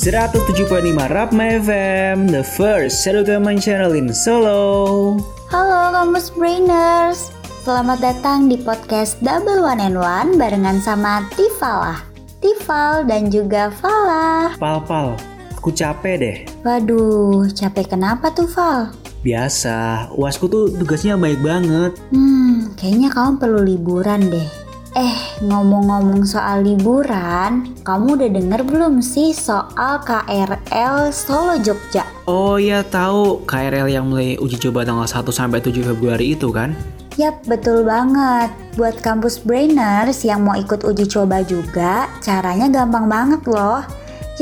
107.5 Rapma FM, the first sedukaman channel in Solo. Halo Kampus Brainers, selamat datang di podcast Double One and One barengan sama Tifalah, Tifal dan juga Falah. Pal, pal, aku capek deh. Waduh, capek kenapa tuh Val? Biasa, uasku tuh tugasnya baik banget. Hmm, kayaknya kamu perlu liburan deh. Eh, ngomong-ngomong soal liburan, kamu udah denger belum sih soal KRL Solo Jogja? Oh iya tahu KRL yang mulai uji coba tanggal 1 sampai 7 Februari itu kan? Yap, betul banget. Buat kampus brainers yang mau ikut uji coba juga, caranya gampang banget loh.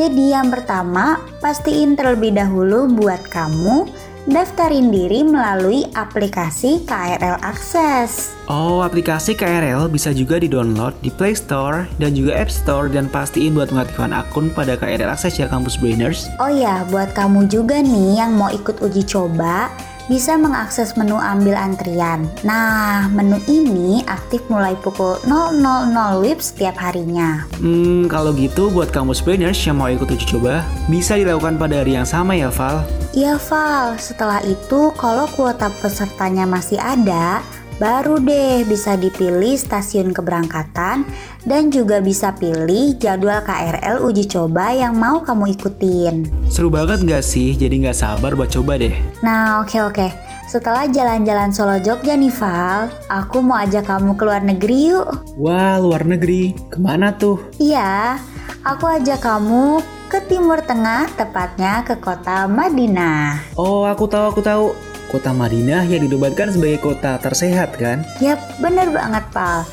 Jadi yang pertama, pastiin terlebih dahulu buat kamu daftarin diri melalui aplikasi KRL Access. Oh, aplikasi KRL bisa juga di-download di Play Store dan juga App Store dan pastiin buat mengaktifkan akun pada KRL Access ya Kampus Brainers. Oh ya, buat kamu juga nih yang mau ikut uji coba, bisa mengakses menu ambil antrian. Nah, menu ini aktif mulai pukul 000 WIB setiap harinya. Hmm, kalau gitu buat kampus brainers yang mau ikut uji coba, bisa dilakukan pada hari yang sama ya, Val? Iya, Val. Setelah itu, kalau kuota pesertanya masih ada, baru deh bisa dipilih stasiun keberangkatan dan juga bisa pilih jadwal KRL uji coba yang mau kamu ikutin. Seru banget nggak sih? Jadi nggak sabar buat coba deh. Nah, oke oke. Setelah jalan-jalan Solo Jogja nih Val, aku mau ajak kamu ke luar negeri yuk. Wah, luar negeri. Ke mana tuh? Iya, aku ajak kamu ke Timur Tengah, tepatnya ke kota Madinah. Oh, aku tahu, aku tahu. Kota Madinah yang didebatkan sebagai kota tersehat kan? Yap, bener banget Pal.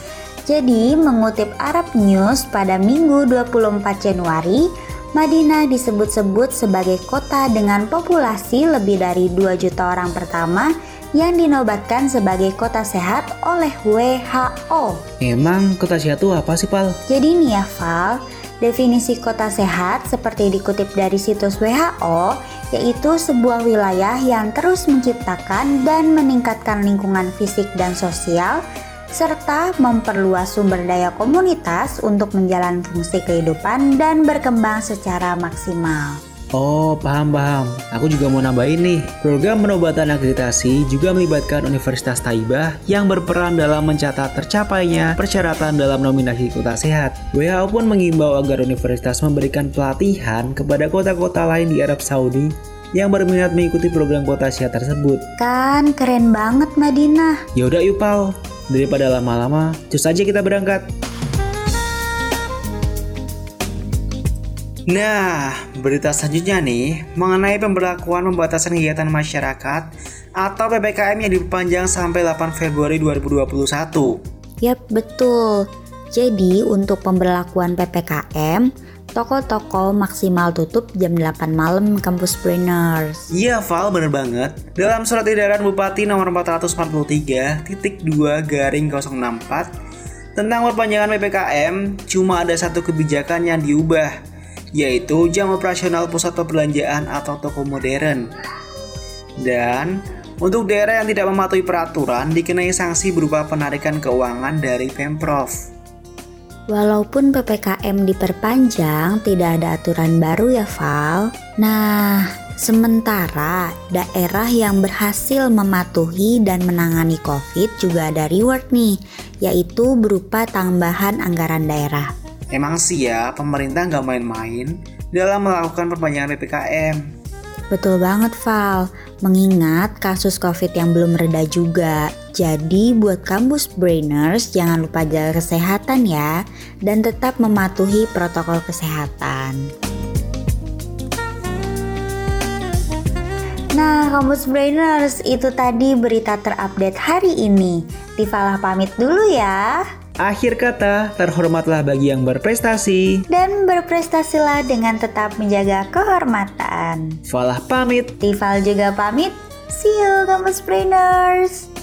Jadi, mengutip Arab News pada Minggu 24 Januari, Madinah disebut-sebut sebagai kota dengan populasi lebih dari 2 juta orang pertama yang dinobatkan sebagai kota sehat oleh WHO. Emang kota sehat itu apa sih, Pal? Jadi nih ya, Val, definisi kota sehat seperti dikutip dari situs WHO yaitu sebuah wilayah yang terus menciptakan dan meningkatkan lingkungan fisik dan sosial, serta memperluas sumber daya komunitas untuk menjalani fungsi kehidupan dan berkembang secara maksimal. Oh, paham-paham. Aku juga mau nambahin nih. Program penobatan akreditasi juga melibatkan Universitas Taibah yang berperan dalam mencatat tercapainya persyaratan dalam nominasi kota sehat. WHO pun mengimbau agar universitas memberikan pelatihan kepada kota-kota lain di Arab Saudi yang berminat mengikuti program kota sehat tersebut. Kan keren banget Madinah. Yaudah yuk Pal, daripada lama-lama, cus aja kita berangkat. Nah, berita selanjutnya nih mengenai pemberlakuan pembatasan kegiatan masyarakat atau PPKM yang diperpanjang sampai 8 Februari 2021. Yap, betul. Jadi, untuk pemberlakuan PPKM, toko-toko maksimal tutup jam 8 malam kampus brainers. Iya Val, bener banget. Dalam surat edaran Bupati nomor 443 titik 2 garing 064 tentang perpanjangan PPKM, cuma ada satu kebijakan yang diubah, yaitu jam operasional pusat perbelanjaan atau toko modern. Dan untuk daerah yang tidak mematuhi peraturan dikenai sanksi berupa penarikan keuangan dari Pemprov. Walaupun PPKM diperpanjang, tidak ada aturan baru ya Val. Nah, sementara daerah yang berhasil mematuhi dan menangani COVID juga ada reward nih, yaitu berupa tambahan anggaran daerah. Emang sih ya, pemerintah nggak main-main dalam melakukan perpanjangan PPKM. Betul banget Val, mengingat kasus COVID yang belum reda juga. Jadi buat kampus brainers jangan lupa jaga kesehatan ya dan tetap mematuhi protokol kesehatan. Nah, kampus brainers itu tadi berita terupdate hari ini. Tifalah pamit dulu ya. Akhir kata, terhormatlah bagi yang berprestasi. Dan berprestasilah dengan tetap menjaga kehormatan. Falah pamit. Tifal juga pamit. See you Kampus Brainers